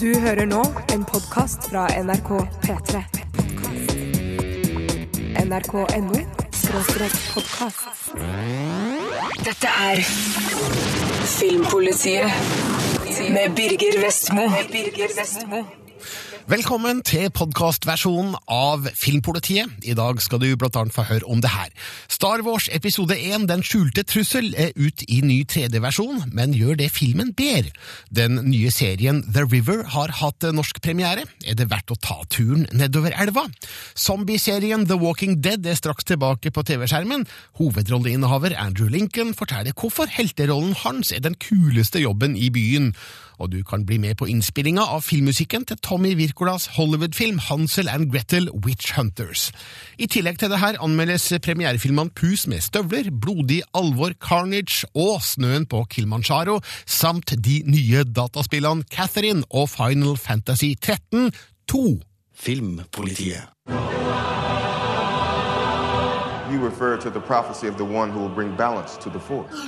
Du hører nå en podkast fra NRK P3. NRK.no podkast. Dette er Filmpolitiet med Birger Vestmo. Birger Vestmo. Velkommen til podkastversjonen av Filmpolitiet. I dag skal du blant annet få høre om det her. Star Wars episode 1, Den skjulte trussel, er ut i ny 3D-versjon, men gjør det filmen bedre? Den nye serien The River har hatt norsk premiere. Er det verdt å ta turen nedover elva? Zombieserien The Walking Dead er straks tilbake på TV-skjermen. Hovedrolleinnehaver Andrew Lincoln forteller hvorfor helterollen hans er den kuleste jobben i byen og du kan bli med på innspillinga av filmmusikken til Tommy Wirkolas Hollywood-film Hansel and Gretel Witch Hunters. I tillegg til det her anmeldes premierefilmene Pus med støvler, Blodig alvor Carnage og Snøen på Kilimanjaro, samt de nye dataspillene Catherine og Final Fantasy 13 2. Filmpolitiet.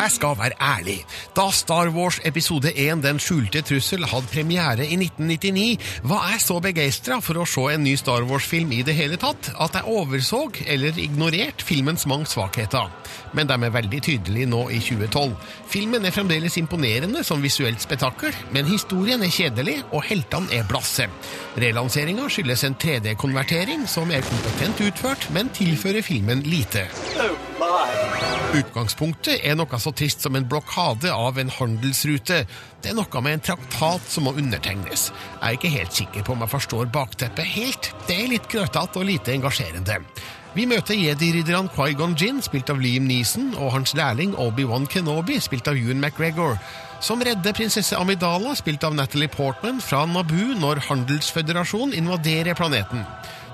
Jeg skal være ærlig. Da Star Wars episode 1 Den skjulte trussel hadde premiere i 1999, var jeg så begeistra for å se en ny Star Wars-film i det hele tatt, at jeg overså eller ignorerte filmens mange svakheter. Men de er veldig tydelige nå i 2012. Filmen er fremdeles imponerende som visuelt spetakkel, men historien er kjedelig, og heltene er blasse. Relanseringa skyldes en 3D-konvertering som er kompetent utført, men tilfører filmen lite. Utgangspunktet er noe så trist som en blokade av en handelsrute. Det er noe med en traktat som må undertegnes. Jeg er ikke helt sikker på om jeg forstår bakteppet helt. Det er litt grøtete og lite engasjerende. Vi møter jedi-ridderne Quaigon Jin, spilt av Liam Neeson, og hans lærling Obi-Wan Kenobi, spilt av Ewan McGregor, som redder prinsesse Amidala, spilt av Natalie Portman, fra Naboo når Handelsføderasjonen invaderer planeten.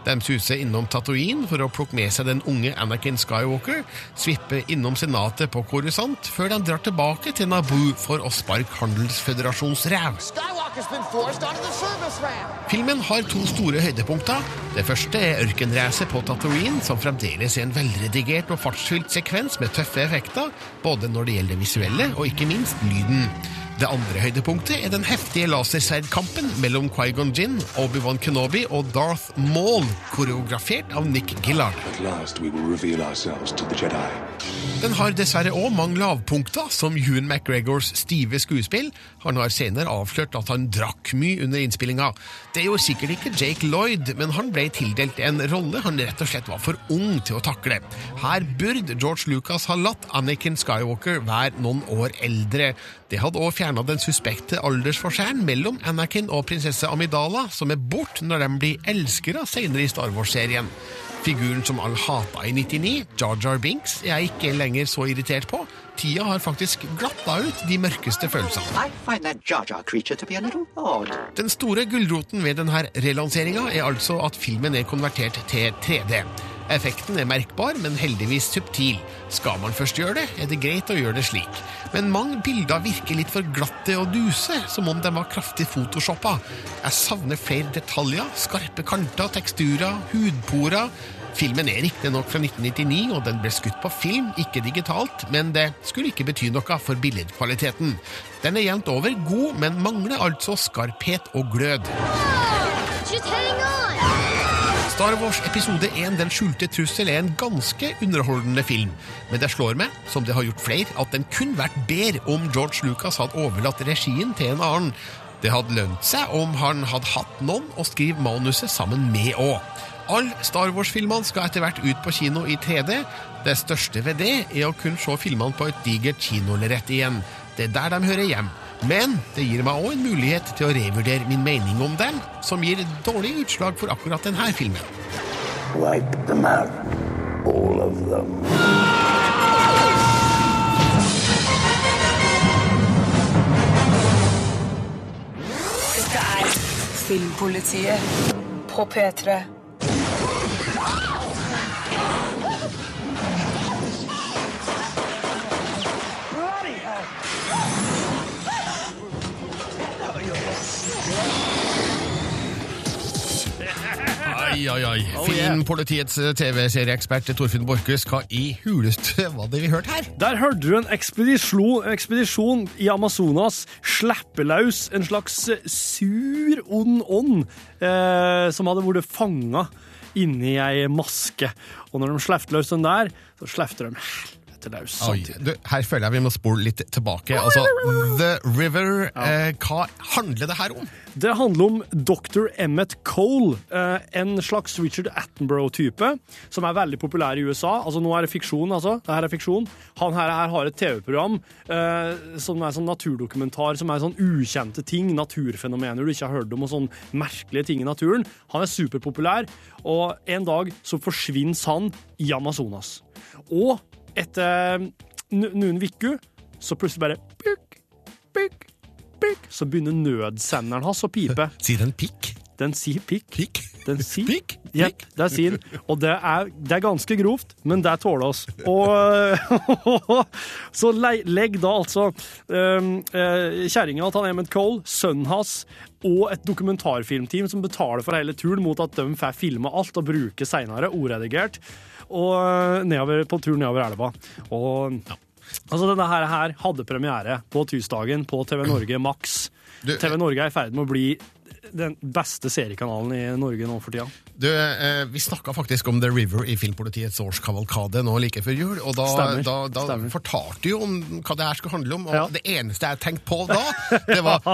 De suser innom Tatooine for å plukke med seg den unge Anakin Skywalker, svipper innom senatet på Coruscant, før de drar tilbake til Naboo for å sparke Handelsføderasjons ræv. Skywalker's been forced onto the service ramp. Filmen har to store høydepunkter. Det første er ørkenracet på Tatooine, som fremdeles er en velredigert og fartsfylt sekvens med tøffe effekter, både når det gjelder det visuelle og ikke minst lyden. Det andre høydepunktet er den heftige lasersverdkampen mellom Quaigon Jin, Obi-Wan Kenobi og Darth Maul, koreografert av Nick Gillard. Den har dessverre òg mange lavpunkter, som Ewan McGregors stive skuespill. Han har senere avslørt at han drakk mye under innspillinga. Det gjorde sikkert ikke Jake Lloyd, men han ble tildelt en rolle han rett og slett var for ung til å takle. Her burde George Lucas ha latt Anakin Skywalker være noen år eldre. Det hadde òg fjerna den suspekte aldersforskjellen mellom Anakin og prinsesse Amidala, som er borte når de blir elskere senere i Star Wars-serien. Figuren som alle hata i 99, Jar Jar Binks, er jeg ikke lenger så irritert på. Tida har faktisk glatta ut de mørkeste følelsene. I find that Jar Jar creature to be a little odd. Den store gulroten ved denne relanseringa er altså at filmen er konvertert til 3D. Effekten er merkbar, men heldigvis subtil. Skal man først gjøre det, er det greit å gjøre det slik. Men mange bilder virker litt for glatte og duse, som om de var kraftig photoshoppa. Jeg savner flere detaljer, skarpe kanter, teksturer, hudporer. Filmen er riktignok fra 1999, og den ble skutt på film, ikke digitalt, men det skulle ikke bety noe for billedkvaliteten. Den er jevnt over god, men mangler altså skarphet og glød. Just hang on! Star Wars episode 1 Den skjulte trussel er en ganske underholdende film, men det slår meg, som det har gjort flere, at den kunne vært bedre om George Lucas hadde overlatt regien til en annen. Det hadde lønt seg om han hadde hatt noen å skrive manuset sammen med òg. Alle Star Wars-filmene skal etter hvert ut på kino i 3D. Det største ved det er å kunne se filmene på et digert kinolerett igjen. Det er der de hører hjem. Men det gir meg òg en mulighet til å revurdere min mening om dem, som gir dårlig utslag for akkurat denne filmen. Wipe them out. All of them. Dette er Filmpolitiet på P3. Ai, oi, oi. Oh, yeah. Filmpolitiets eh, TV-serieekspert Torfinn Borchhus, hva i huleste var det vi hørte her? Der hørte du en ekspedisjon, ekspedisjon i Amazonas slippe løs en slags sur, ond ånd eh, som hadde vært fanga inni ei maske. Og når de slapp løs den der, så slapp de helvete løs. Samtidig. du, her føler jeg vi må spole litt tilbake. Altså, The River, eh, hva handler det her om? Det handler om dr. Emmett Cole, eh, en slags Richard Attenborough-type, som er veldig populær i USA. Altså, nå er det fiksjon, altså. Det her er fiksjon. Han her, her har et TV-program eh, som er sånn naturdokumentar, som er sånn ukjente ting, naturfenomener du ikke har hørt om, og sånn merkelige ting i naturen. Han er superpopulær, og en dag så forsvinner han i Amazonas. Og etter n- noen uker så plutselig bare pikk, pikk, pikk, så begynner nødsenderen hans å pipe. Sier den pikk? Den sier pikk. Pikk? Den sier Pikk? Ja, Pikk? det er sin. Og det er, det er ganske grovt, men det tåler oss. Og så legg da altså um, kjerringa til Emmett Cole, sønnen hans og et dokumentarfilmteam som betaler for hele turen mot at de får filma alt og bruke seinere, oredigert, og eh, nedover, på tur nedover elva. Og Altså, denne her, her hadde premiere på tirsdagen på TV Norge Max. TV Norge er i ferd med å bli den beste seriekanalen i Norge nå for tida. Du, eh, vi snakka faktisk om The River i Filmpolitiets årskavalkade nå like før jul, og da, Stemmer. da, da Stemmer. fortalte du jo om hva det her skulle handle om, og Ja. det eneste jeg tenkte på da, det var.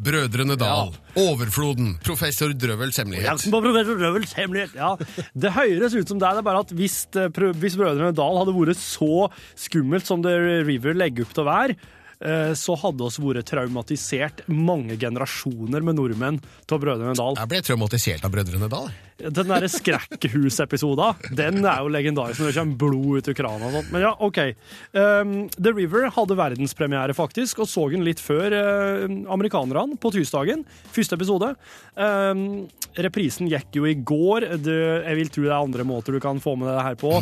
Brødrene Dal, Overfloden, Professor Drøvels hemmelighet. Professor Drøvels hemmelighet. Ja, det høres ut som det, det er bare at hvis, eh, hvis Brødrene Dal hadde vært så skummelt som The River legger opp til å være, så hadde oss vært traumatisert mange generasjoner med nordmenn av Brødrene Dal. Jeg ble traumatisert av Brødrene Dal. Den derre skrekkehusepisoden, den er jo legendarisk når det kommer blod ut av krana og sånt. Men ja, OK. Um, The River hadde verdenspremiere, faktisk, og så den litt før uh, amerikanerne på tirsdagen. Første episode. Reprisen gikk jo i går. Det, jeg vil tro det er andre måter du kan få med det her på.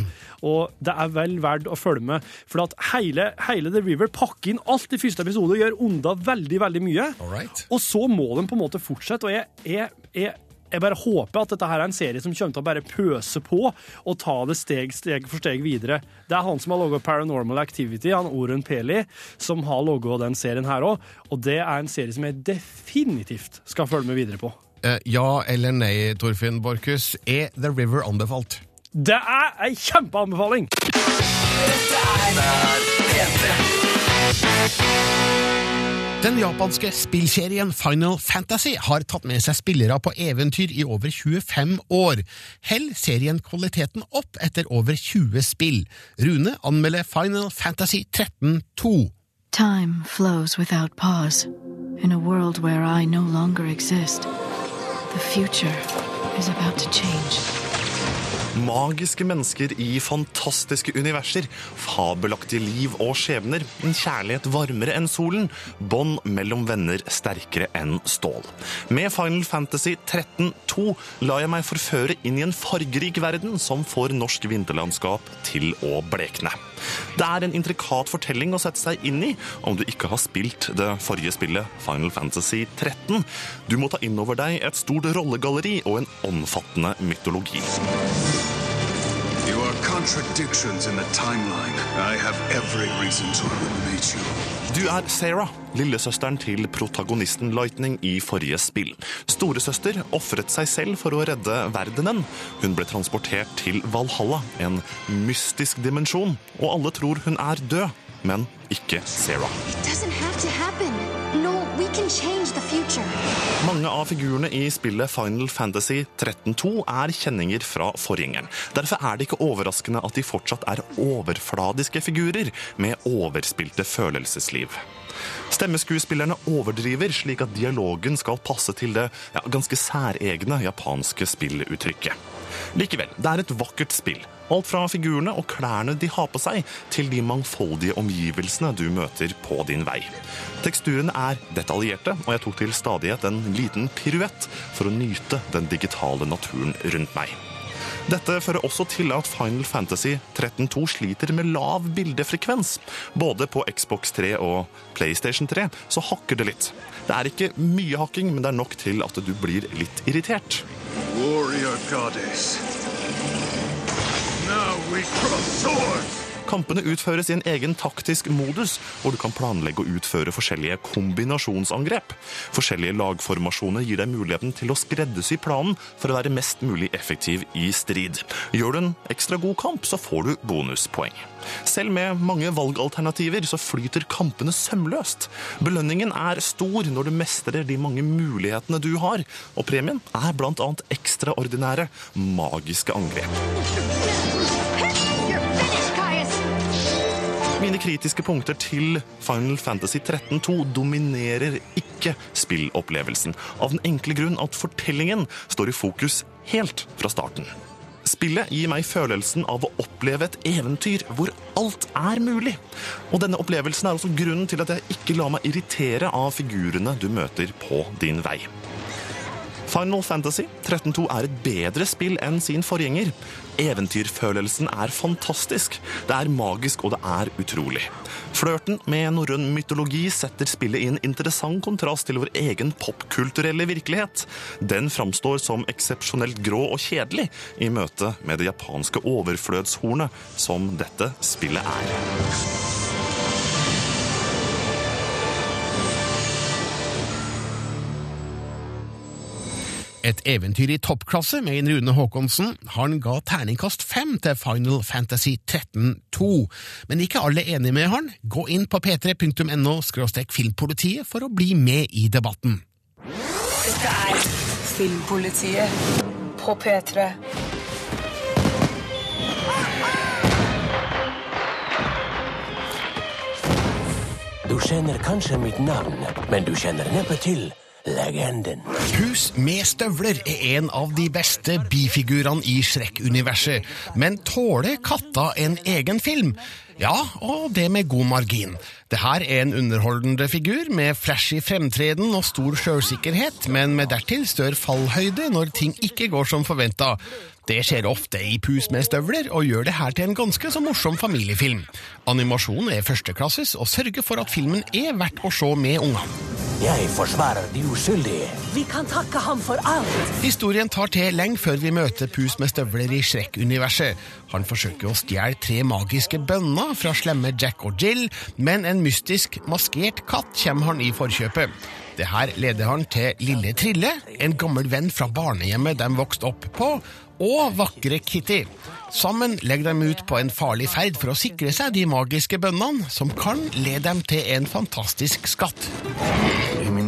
Og det er vel verdt å følge med, for at hele, hele The River pakker inn alt i første episode og gjør unna veldig, veldig mye. Alright. Og så må den på en måte fortsette, og jeg, jeg, jeg, jeg bare håper at dette her er en serie som kommer til å bare pøse på og ta det steg, steg for steg videre. Det er han som har laget Paranormal Activity, han Orun Peli, som har laget den serien her òg, og det er en serie som jeg definitivt skal følge med videre på. Eh, ja eller nei, Torfinn Borchhus, er The River anbefalt? Det er ei kjempeanbefaling! Den japanske spillserien Final Fantasy har tatt med seg spillere på eventyr i over 25 år. Hell serien kvaliteten opp etter over 20 spill. Rune anmelder Final Fantasy 13-2. Time flows without pause. In a world where I no longer exist, the future is about to change. Magiske mennesker i fantastiske universer, fabelaktige liv og skjebner, en kjærlighet varmere enn solen, bånd mellom venner sterkere enn stål. Med Final Fantasy 13-2 lar jeg meg forføre inn i en fargerik verden som får norsk vinterlandskap til å blekne. Det er en intrikat fortelling å sette seg inn i om du ikke har spilt det forrige spillet, Final Fantasy 13. Du må ta inn over deg et stort rollegalleri og en omfattende mytologi. You are contradictions in the timeline. I have every reason to eliminate you. Du er Sarah, lillesøsteren til protagonisten Lightning i forrige spill. Storesøster ofret seg selv for å redde verdenen. Hun ble transportert til Valhalla, en mystisk dimensjon, og alle tror hun er død, men ikke Sarah. Mange av figurene i spillet Final Fantasy 13-2 er kjenninger fra forgjengeren. Derfor er det ikke overraskende at de fortsatt er overfladiske figurer med overspilte følelsesliv. Stemmeskuespillerne overdriver slik at dialogen skal passe til det ja, ganske særegne japanske spilluttrykket. Likevel, det er et vakkert spill. Alt fra figurene og klærne de har på seg, til de mangfoldige omgivelsene du møter på din vei. Teksturene er detaljerte, og jeg tok til stadighet en liten piruett for å nyte den digitale naturen rundt meg. Dette fører også til at Final Fantasy 13.2 sliter med lav bildefrekvens. Både på Xbox 3 og PlayStation 3 så hakker det litt. Det er ikke mye hakking, men det er nok til at du blir litt irritert. Warrior goddess. Kampene utføres i en egen taktisk modus, hvor du kan planlegge å utføre forskjellige kombinasjonsangrep. Forskjellige lagformasjoner gir deg muligheten til å skreddersy planen for å være mest mulig effektiv i strid. Gjør du en ekstra god kamp, så får du bonuspoeng. Selv med mange valgalternativer så flyter kampene sømløst. Belønningen er stor når du mestrer de mange mulighetene du har, og premien er annet ekstraordinære magiske angrep. Mine kritiske punkter til Final Fantasy 13.2 dominerer ikke spillopplevelsen, av den enkle grunn at fortellingen står i fokus helt fra starten. Spillet gir meg følelsen av å oppleve et eventyr hvor alt er mulig. Og denne opplevelsen er også grunnen til at jeg ikke lar meg irritere av figurene du møter på din vei. Final Fantasy 13.2 er et bedre spill enn sin forgjenger. Eventyrfølelsen er fantastisk. Det er magisk, og det er utrolig. Flørten med norrøn mytologi setter spillet i en interessant kontrast til vår egen popkulturelle virkelighet. Den framstår som eksepsjonelt grå og kjedelig i møte med det japanske overflødshornet som dette spillet er. Et eventyr i toppklasse med en Rune Haakonsen. Han ga terningkast fem til Final Fantasy 13-2. Men ikke alle er enig med han. Gå inn på p3.no filmpolitiet for å bli med i debatten. Dette er Filmpolitiet på P3. Du kjenner kanskje mitt navn, men du kjenner neppe til legenden. Pus med støvler er en av de beste bifigurene i Shrek-universet, men tåler katta en egen film? Ja, og det med god margin. Det her er en underholdende figur med flashy fremtreden og stor sjølsikkerhet, men med dertil større fallhøyde når ting ikke går som forventa. Det skjer ofte i Pus med støvler, og gjør det her til en ganske så morsom familiefilm. Animasjonen er førsteklasses og sørger for at filmen er verdt å se med ungene. Jeg forsvarer de uskyldige. Vi kan takke ham for alt. Historien tar til lenge før vi møter Pus med støvler i Shrek-universet. Han forsøker å stjele tre magiske bønner fra slemme Jack og Jill, men en mystisk maskert katt kommer han i forkjøpet. Det her leder han til Lille Trille, en gammel venn fra barnehjemmet de vokste opp på, og vakre Kitty. Sammen legger de ut på en farlig ferd for å sikre seg de magiske bønnene, som kan lede dem til en fantastisk skatt.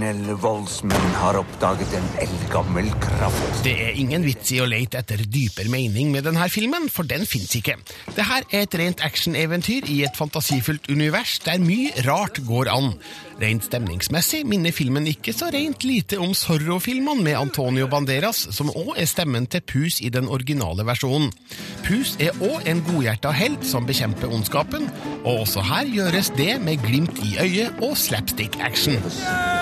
Kriminelle voldsmenn har oppdaget en eldgammel kraft. Det er ingen vits i å lete etter dypere mening med denne filmen, for den fins ikke. Det her er et rent actioneventyr i et fantasifullt univers der mye rart går an. Rent stemningsmessig minner filmen ikke så rent lite om Zorro-filmene med Antonio Banderas, som òg er stemmen til Pus i den originale versjonen. Pus er òg en godhjerta helt som bekjemper ondskapen, og også her gjøres det med glimt i øyet og slapstick-action.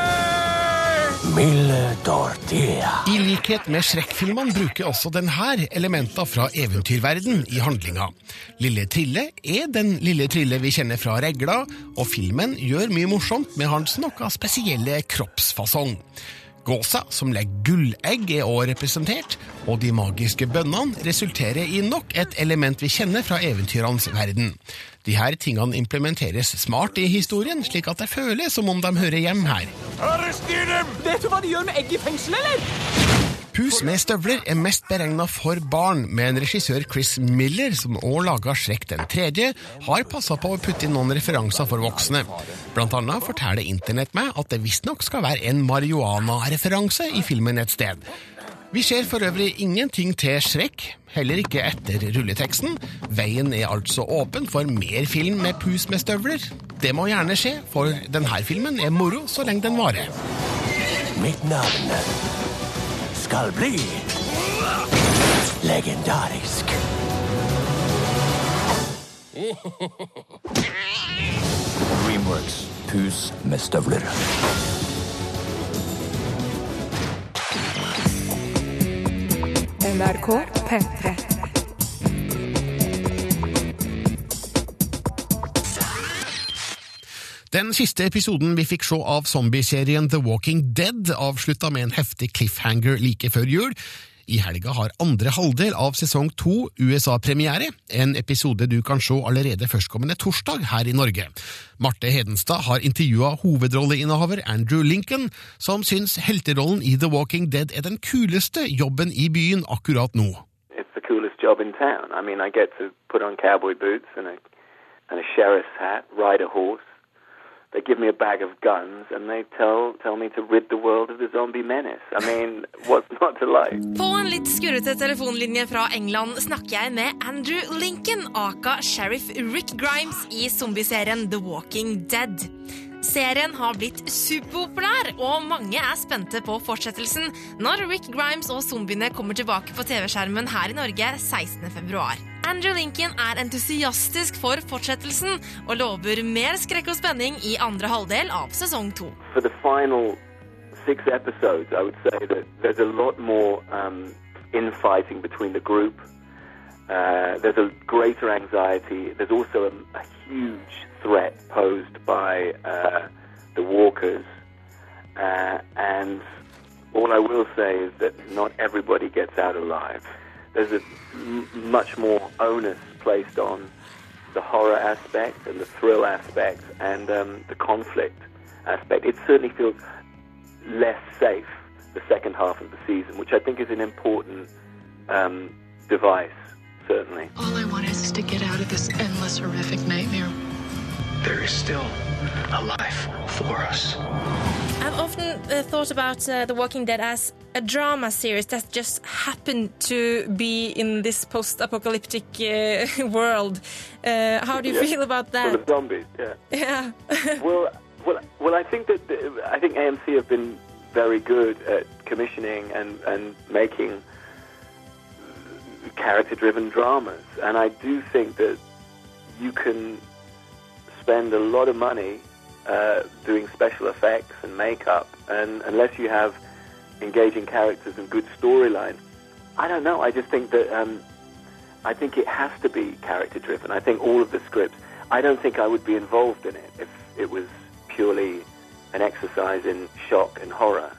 Milde Dorthea. I likhet med Shrek-filmene bruker også denne elementer fra eventyrverden i handlinga. Lille Trille er den lille Trille vi kjenner fra regla, og filmen gjør mye morsomt med hans noe spesielle kroppsfasong. Gåsa, som legger gullegg, er også representert, og de magiske bønnene resulterer i nok et element vi kjenner fra eventyrenes verden. De her tingene implementeres smart i historien, slik at det føles som om de hører hjem her. Arrester dem! Vet du hva de gjør med egg i fengsel, eller? Pus med støvler er mest beregna for barn, men regissør Chris Miller, som òg laga Shrek den tredje, har passa på å putte inn noen referanser for voksne. Blant annet forteller Internett meg at det visstnok skal være en marihuana-referanse i filmen et sted. Vi ser for øvrig ingenting til Shrek, heller ikke etter rulleteksten. Veien er altså åpen for mer film med pus med støvler. Det må gjerne skje, for denne filmen er moro så lenge den varer. Mitt navn skal bli legendarisk. Dreamworks. Pus med støvler. NRK P3. Den siste episoden vi fikk se av zombieserien The Walking Dead, avslutta med en heftig cliffhanger like før jul. I helga har andre halvdel av sesong to USA-premiere, en episode du kan se allerede førstkommende torsdag her i Norge. Marte Hedenstad har intervjua hovedrolleinnehaver Andrew Lincoln, som syns helterollen i The Walking Dead er den kuleste jobben i byen akkurat nå. It's the coolest job in. I mean, I get to put on cowboy boots and a, and a. They give me a bag of guns and they tell tell me to rid the world of the zombie menace. I mean, what's not to like? På en litt skurrete telefonlinje fra England snakker jeg med Andrew Lincoln, aka sheriff Rick Grimes i zombieserien The Walking Dead. Serien har blitt superpopulær, og mange er spente på fortsettelsen når Rick Grimes og zombiene kommer tilbake på TV-skjermen her i Norge 16.2. Andrew Lincoln er entusiastisk for fortsettelsen og lover mer skrekk og spenning i andre halvdel av sesong to. Six episodes, I would say that there's a lot more um, infighting between the group. Uh, there's a greater anxiety. There's also a, a huge threat posed by uh, the walkers. Uh, and all I will say is that not everybody gets out alive. There's a m- much more onus placed on the horror aspect and the thrill aspect and um, the conflict aspect. It certainly feels less safe the second half of the season, which I think is an important um, device, certainly. All I want is to get out of this endless, horrific nightmare. There is still a life for us. I've often uh, thought about uh, The Walking Dead as a drama series that just happened to be in this post-apocalyptic uh, world. Uh, how do you Yeah. feel about that? Full of zombies, yeah. Yeah. well, well, well. I think that the, I think AMC have been very good at commissioning and and making character-driven dramas, and I do think that you can spend a lot of money uh, doing special effects and makeup, and unless you have engaging characters and good storylines, I don't know. I just think that um, I think it has to be character-driven. I think all of the scripts. I don't think I would be involved in it if it was purely an exercise in shock and horror.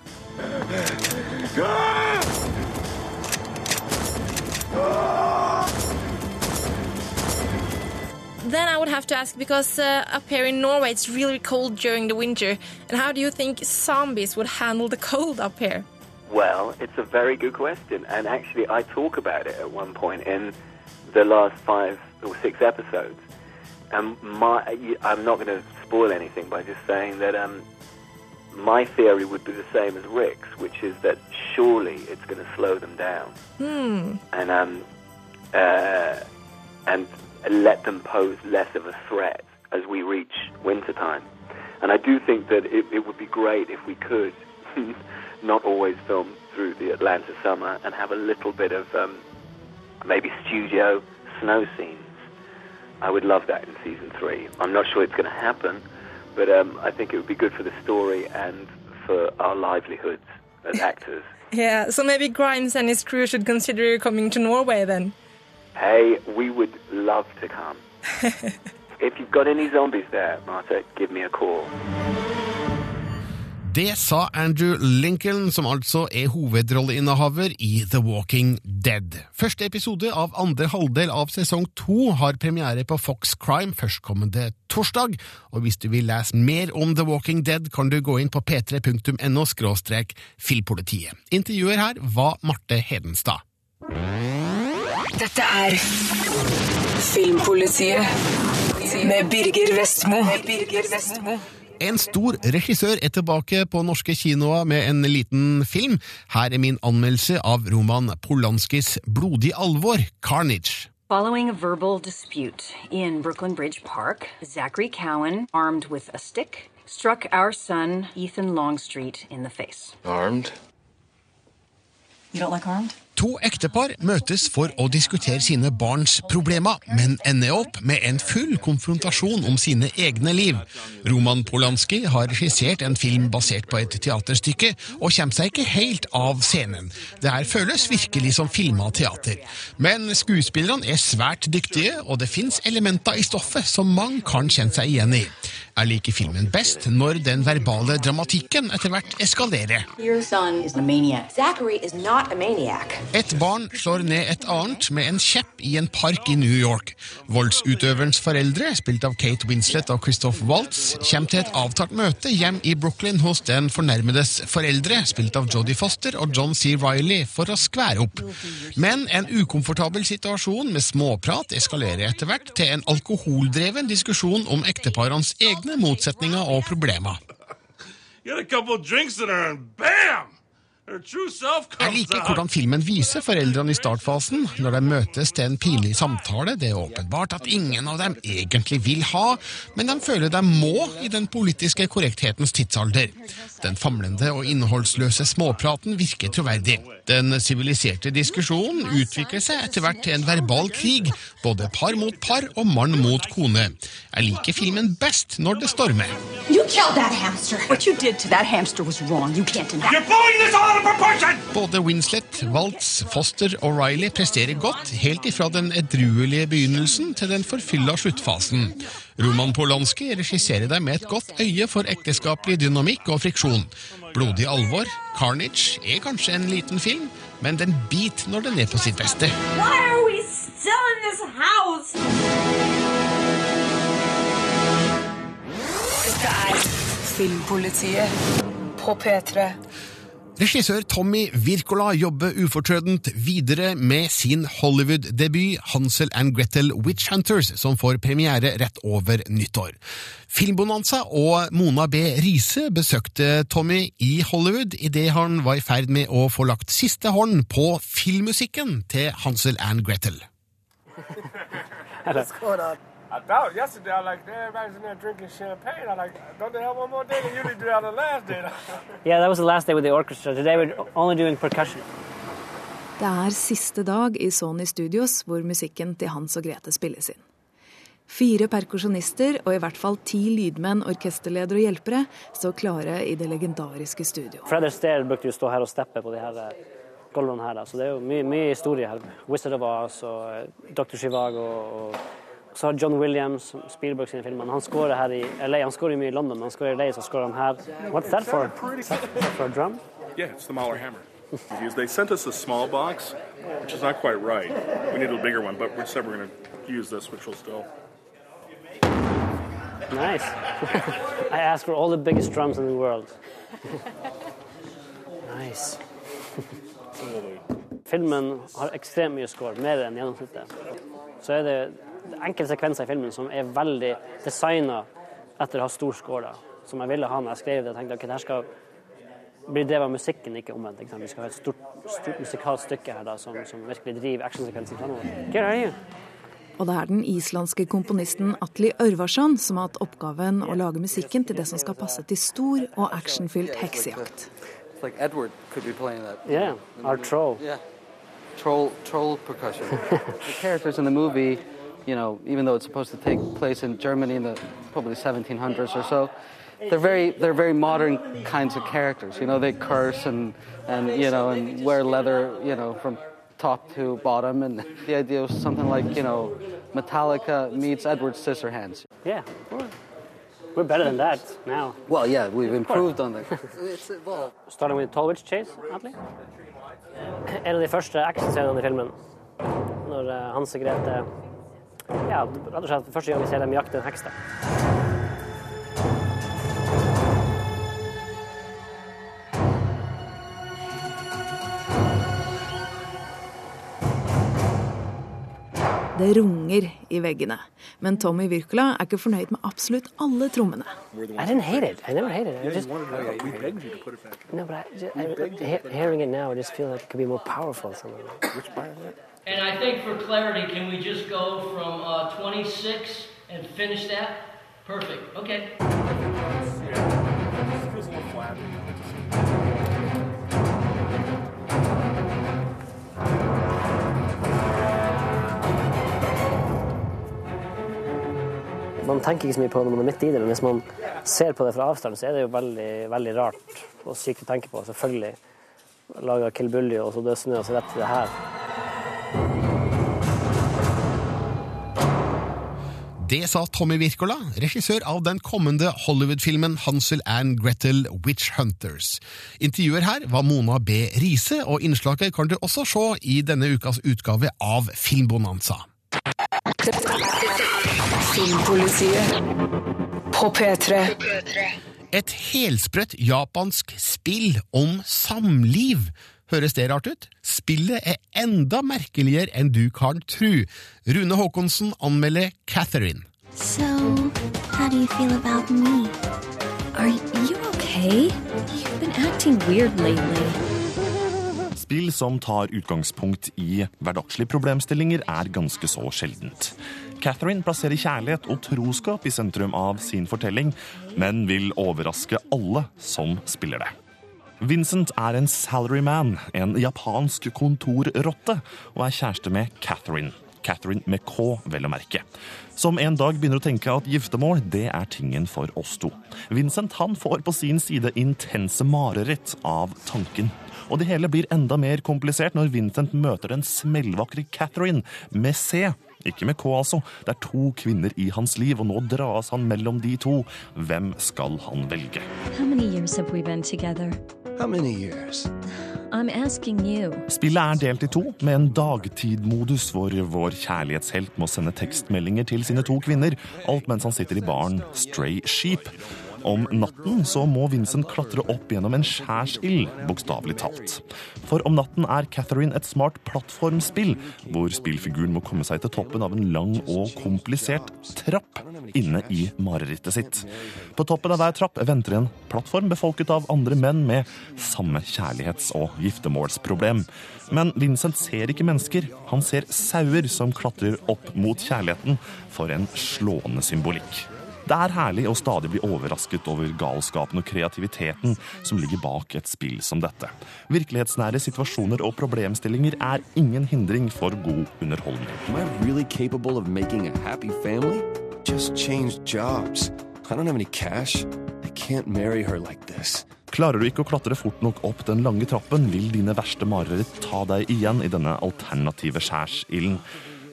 Then I would have to ask because uh, up here in Norway it's really cold during the winter. And how do you think zombies would handle the cold up here? Well, it's a very good question, and actually, I talk about it at one point in the last five or six episodes. And my, I'm not going to spoil anything by just saying that um, my theory would be the same as Rick's, which is that surely it's going to slow them down Hmm. and um, uh, and let them pose less of a threat as we reach wintertime. And I do think that it, it would be great if we could not always film through the Atlanta summer and have a little bit of um, maybe studio snow scenes. I would love that in season three. I'm not sure it's going to happen, but um, I think it would be good for the story and for our livelihoods as actors. Yeah, so maybe Grimes and his crew should consider coming to Norway then. Hey, we would love to come. if you've got any zombies there, Marta, give me a call. Det sa Andrew Lincoln, som altså er hovedrolleinnehaver i The Walking Dead. Første episode av andre halvdel av sesong to har premiere på Fox Crime førstkommende torsdag, og hvis du vil lese mer om The Walking Dead, kan du gå inn på p3.no filmpolitiet. Intervjuer her var Marte Hedenstad. Dette er Filmpolitiet med Birger Vestmo. Med Birger Vestmo. En stor regissør er tilbake på norske kinoer med en liten film. Her er min anmeldelse av Roman Polanskis Blodig alvor, Carnage. Following a verbal dispute in Brooklyn Bridge Park, Zachary Cowan, armed with a stick, struck our son, Ethan Longstreet, in the face. Armed? You don't like armed? To ektepar møtes for å diskutere sine barns problemer, men ender opp med en full konfrontasjon om sine egne liv. Roman Polanski har regissert en film basert på et teaterstykke, og kommer seg ikke helt av scenen. Det her føles virkelig som filma teater. Men skuespillerne er svært dyktige, og det fins elementer i stoffet som mange kan kjenne seg igjen i. Jeg liker filmen best når den verbale dramatikken etter hvert eskalerer. Et barn slår ned et annet med en kjepp i en park i New York. Voldsutøverens foreldre, spilt av Kate Winslet og Christoph Waltz, kommer til et avtalt møte hjem i Brooklyn hos den fornærmedes foreldre, spilt av Jodie Foster og John C. Riley, for å skvære opp. Men en ukomfortabel situasjon med småprat eskalerer etter hvert til en alkoholdreven diskusjon om ekteparenes egne motsetninger og problemer. Get a couple drinks in her, and bam! Jeg liker hvordan filmen viser foreldrene i startfasen når de møtes til en pinlig samtale. Det er åpenbart at ingen av dem egentlig vil ha, men de føler de må i den politiske korrekthetens tidsalder. Den famlende og innholdsløse småpraten virker troverdig. Den siviliserte diskusjonen utvikler seg etter hvert til en verbal krig, både par mot par og mann mot kone. Jeg liker filmen best når det stormer. You killed that hamster. What you did to that hamster was wrong. You can't deny You're blowing this all! Både Winslet, Waltz, Foster og Riley presterer godt, helt ifra den edruelige begynnelsen til den forfylla sluttfasen. Roman Polanski regisserer deg med et godt øye for ekteskapelig dynamikk og friksjon. Blodig alvor, Carnage, er kanskje en liten film, men den biter når den er på sitt beste. Why are we still in this house? Filmpolitiet på P3. Regissør Tommy Wirkola jobber ufortrødent videre med sin Hollywood-debut Hansel and Gretel Witch Hunters, som får premiere rett over nyttår. Filmbonanza og Mona B. Riise besøkte Tommy i Hollywood idet han var i ferd med å få lagt siste hånd på filmmusikken til Hansel and Gretel. I thought yesterday I like everybody's in there drinking champagne. I like don't they have one more day? They usually do that on the last day. Yeah, that was the last day with the orchestra. Today we're only doing percussion. Det er siste dag i Sony Studios hvor musikken til Hans og Grete spilles inn. Fire perkusjonister og i hvert fall ti lydmenn, orkesterledere og hjelpere står klare i det legendariske studioet. Fred Astaire brukte jo stå her og steppe på de her eh, gulvene her, så det er jo mye, mye historie her. Wizard of Oz og eh, Dr. Chivago og så har John Williams, Spielberg sine filmer. Han skårer her i LA. Han skårer mye i London, men han skårer i LA, så skårer han her. What's that for? Is that for a drum? Yeah, it's the Mahler hammer. Because they sent us a small box, which is not quite right. We needed a bigger one, but we said we're going to use this, which will still. Nice. I asked for all the biggest drums in the world. nice. Filmen har ekstremt mye score, mer enn gjennomsnittet. Så er det enkelte sekvenser i filmen som er veldig designa etter å ha stor score. Som jeg ville ha når jeg skrev det. Jeg tenkte at det her skal bli drevet av musikken, ikke omvendt. Ikke? Vi skal ha et stort, stort musikalsk stykke her da, som, som virkelig driver actionsekvensen framover. Og det er den islandske komponisten Atli Ørvarsson som har hatt oppgaven å lage musikken til det som skal passe til stor og actionfylt heksejakt. It's like Edward could be playing that. Yeah, our troll. Yeah. Troll, troll percussion. the characters in the movie, you know, even though it's supposed to take place in Germany in the probably 1700s or so, they're very, they're very modern kinds of characters. You know, they curse and, and you know, and wear leather, you know, from top to bottom. And the idea was something like, you know, Metallica meets Edward Scissorhands. Yeah, we're, we're better than that now. Well, yeah, we've improved on that. it's evolved. Starting with Tallwitch Chase, Atli. En av de første actionscenene i filmen. Når Hans og Grete Ja, rett og slett første gang vi ser dem jakte en heks. Det runger i veggene. Men Tommy Wirkola er ikke fornøyd med absolutt alle trommene. I didn't hate it. I never hated it. I just, We begged you to put it back. no, but I, just, I, hearing it now, I just feel like it could be more powerful. Somehow. Which part of it? And I think for clarity, can we just go from uh, 26 and finish that? Perfect. Okay. Man tenker ikke så mye på det når man er midt i det, men hvis man ser på det fra avstand, så er det jo veldig, veldig rart og sykt å tenke på. Selvfølgelig. Laga Kill Bully, og så er snø, og så rett til det her. Det sa Tommy Wirkola, regissør av den kommende Hollywood-filmen Hansel and Gretel Witch Hunters. Intervjuer her var Mona B. Riise, og innslaget kan du også se i denne ukas utgave av Filmbonanza. Filmpolitiet på P3. Et helsprøtt japansk spill om samliv. Høres det rart ut? Spillet er enda merkeligere enn du kan tru. Rune Haakonsen anmelder Catherine. So, how do you feel about me? Are you okay? You've been acting weird lately. Spill som tar utgangspunkt i hverdagslige problemstillinger, er ganske så sjeldent. Catherine plasserer kjærlighet og troskap i sentrum av sin fortelling, men vil overraske alle som spiller det. Vincent er en salaryman, en japansk kontorrotte, og er kjæreste med Catherine. Catherine med K, vel å merke. Som en dag begynner å tenke at giftermål, det er tingen for oss to. Vincent han får på sin side intense mareritt av tanken. Og det hele blir enda mer komplisert når Vincent møter den smellvakre Catherine med C. Ikke med K, altså. Det er to kvinner i hans liv, og nå dras han mellom de to. Hvem skal han velge? Hvor mange år har vi vært together? How many years? I'm asking you. Spillet er delt i to, med en dagtidmodus hvor vår kjærlighetshelt må sende tekstmeldinger til sine to kvinner, alt mens han sitter i baren Stray Sheep. Om natten så må Vincent klatre opp gjennom en skjærsild, bokstavelig talt. For om natten er Catherine et smart plattformspill, hvor spillfiguren må komme seg til toppen av en lang og komplisert trapp inne i marerittet sitt. På toppen av hver trapp venter en plattform befolket av andre menn med samme kjærlighets- og giftermålsproblem. Men Vincent ser ikke mennesker, han ser sauer som klatrer opp mot kjærligheten, for en slående symbolikk. Det er herlig å stadig bli overrasket over galskapen og kreativiteten som ligger bak et spill som dette. Virkelighetsnære situasjoner og problemstillinger er ingen hindring for god underholdning. Am I really capable of making a happy family? Just changed jobs. I don't have any cash. I can't marry her like this. Klarer du ikke å klatre fort nok opp den lange trappen, vil dine verste mareritt ta deg igjen i denne alternative skjærsilden.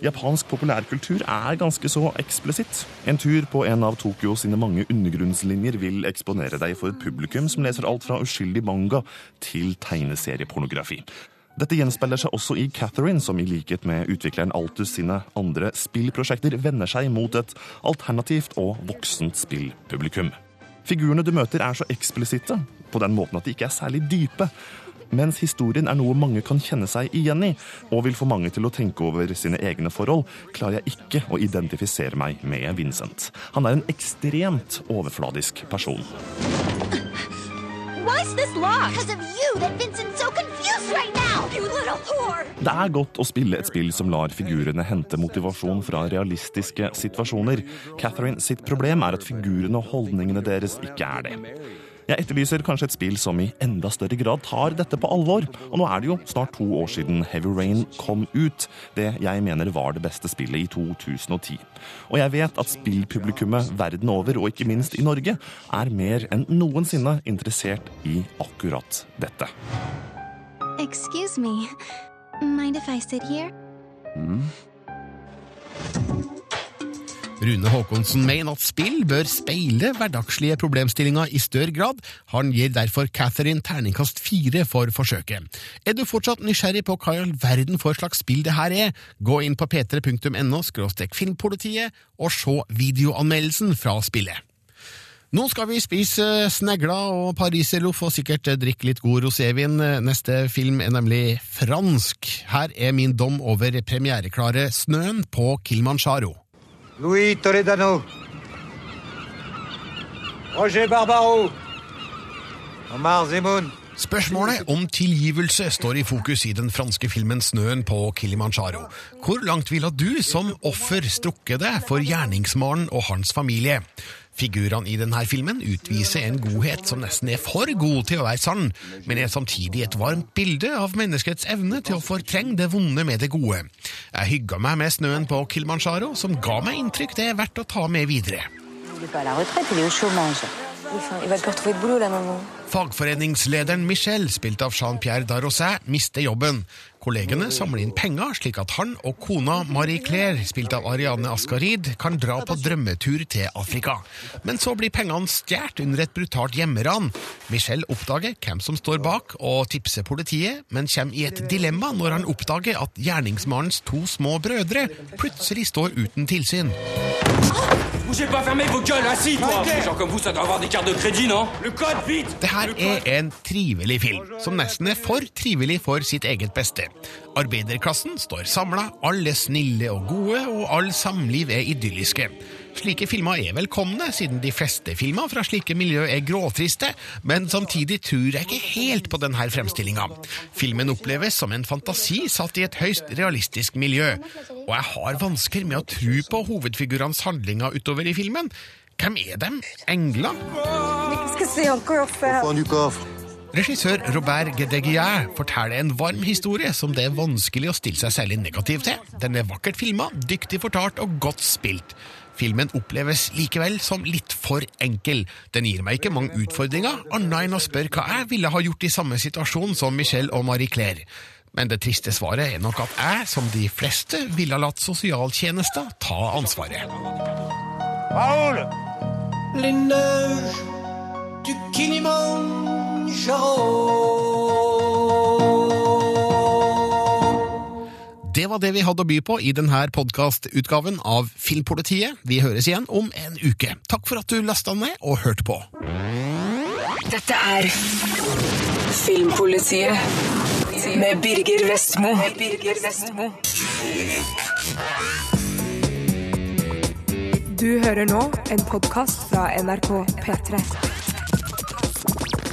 Japansk populærkultur er ganske så eksplisitt. En tur på en av Tokyo sine mange undergrunnslinjer vil eksponere deg for et publikum som leser alt fra uskyldig manga til tegneseriepornografi. Dette gjenspeiler seg også i Catherine, som i likhet med utvikleren Altus sine andre spillprosjekter vender seg mot et alternativt og voksent spillpublikum. Figurene du møter er så eksplisitte, på den måten at de ikke er særlig dype, mens historien er noe mange kan kjenne seg igjen i, og vil få mange til å tenke over sine egne forhold, klarer jeg ikke å identifisere meg med Vincent. Han er en ekstremt overfladisk person. Det er godt å spille et spill som lar figurene hente motivasjon fra realistiske situasjoner. Catherine sitt problem er at figurene og holdningene deres ikke er det. Jeg etterlyser kanskje et spill som i enda større grad tar dette på alvor. Og nå er det jo snart to år siden Heavy Rain kom ut, det jeg mener var det beste spillet i 2010. Og jeg vet at spillpublikummet verden over, og ikke minst i Norge, er mer enn noensinne interessert i akkurat dette. Excuse me. Mind if I sit here? Rune Haakonsen mener at spill bør speile hverdagslige problemstillinger i større grad. Han gir derfor Catherine terningkast fire for forsøket. Er du fortsatt nysgjerrig på hva i all verden for slags spill det her er, gå inn på p3.no filmpolitiet og se videoanmeldelsen fra spillet. Nå skal vi spise snegler og pariserloff og sikkert drikke litt god rosévin. Neste film er nemlig fransk. Her er min dom over premiereklare Snøen på Kilimanjaro. Louis Toledano. Roger Barbaro. Omar Zemoun. Spørsmålet om tilgivelse står i fokus i den franske filmen Snøen på Kilimanjaro. Hvor langt ville du som offer strukket deg for gjerningsmannen og hans familie? Figurene i denne filmen utviser en godhet som nesten er for god til å være sann, men er samtidig et varmt bilde av menneskets evne til å fortrenge det vonde med det gode. Jeg hygga meg med snøen på Kilimanjaro, som ga meg inntrykk det er verdt å ta med videre. Fagforeningslederen Michel, spilt av Jean-Pierre Darroset, mister jobben. Kollegene samler inn penger, slik at han og kona Marie-Claire, spilt av Ariane Askarid, kan dra på drømmetur til Afrika. Men så blir pengene stjålet under et brutalt hjemmeran. Michelle oppdager hvem som står bak, og tipser politiet, men kommer i et dilemma når han oppdager at gjerningsmannens to små brødre plutselig står uten tilsyn. Det her er en trivelig film, som nesten er for trivelig for sitt eget beste. Arbeiderklassen står samla, alle er snille og gode, og all samliv er idylliske. Slike filmer er velkomne, siden de fleste filmer fra slike miljø er gråtriste, men samtidig tror jeg ikke helt på denne fremstillinga. Filmen oppleves som en fantasi satt i et høyst realistisk miljø, og jeg har vansker med å tro på hovedfigurenes handlinger utover i filmen. Hvem er dem? Engler? Regissør Robert Gedeguier forteller en varm historie som det er vanskelig å stille seg særlig negativ til. Den er vakkert filma, dyktig fortalt og godt spilt. Filmen oppleves likevel som litt for enkel. Den gir meg ikke mange utfordringer, annet enn å spørre hva jeg ville ha gjort i samme situasjon som Michelle og Marie-Claire. Men det triste svaret er nok at jeg, som de fleste, ville ha latt sosialtjenester ta ansvaret. Paul! Les neiges du Kilimanjaro Det var det vi hadde å by på i denne podkastutgaven av Filmpolitiet. Vi høres igjen om en uke. Takk for at du lasta ned og hørte på. Dette er Filmpolitiet med Birger Vestmo. Birger Vestmo. Du hører nå en podkast fra NRK P3.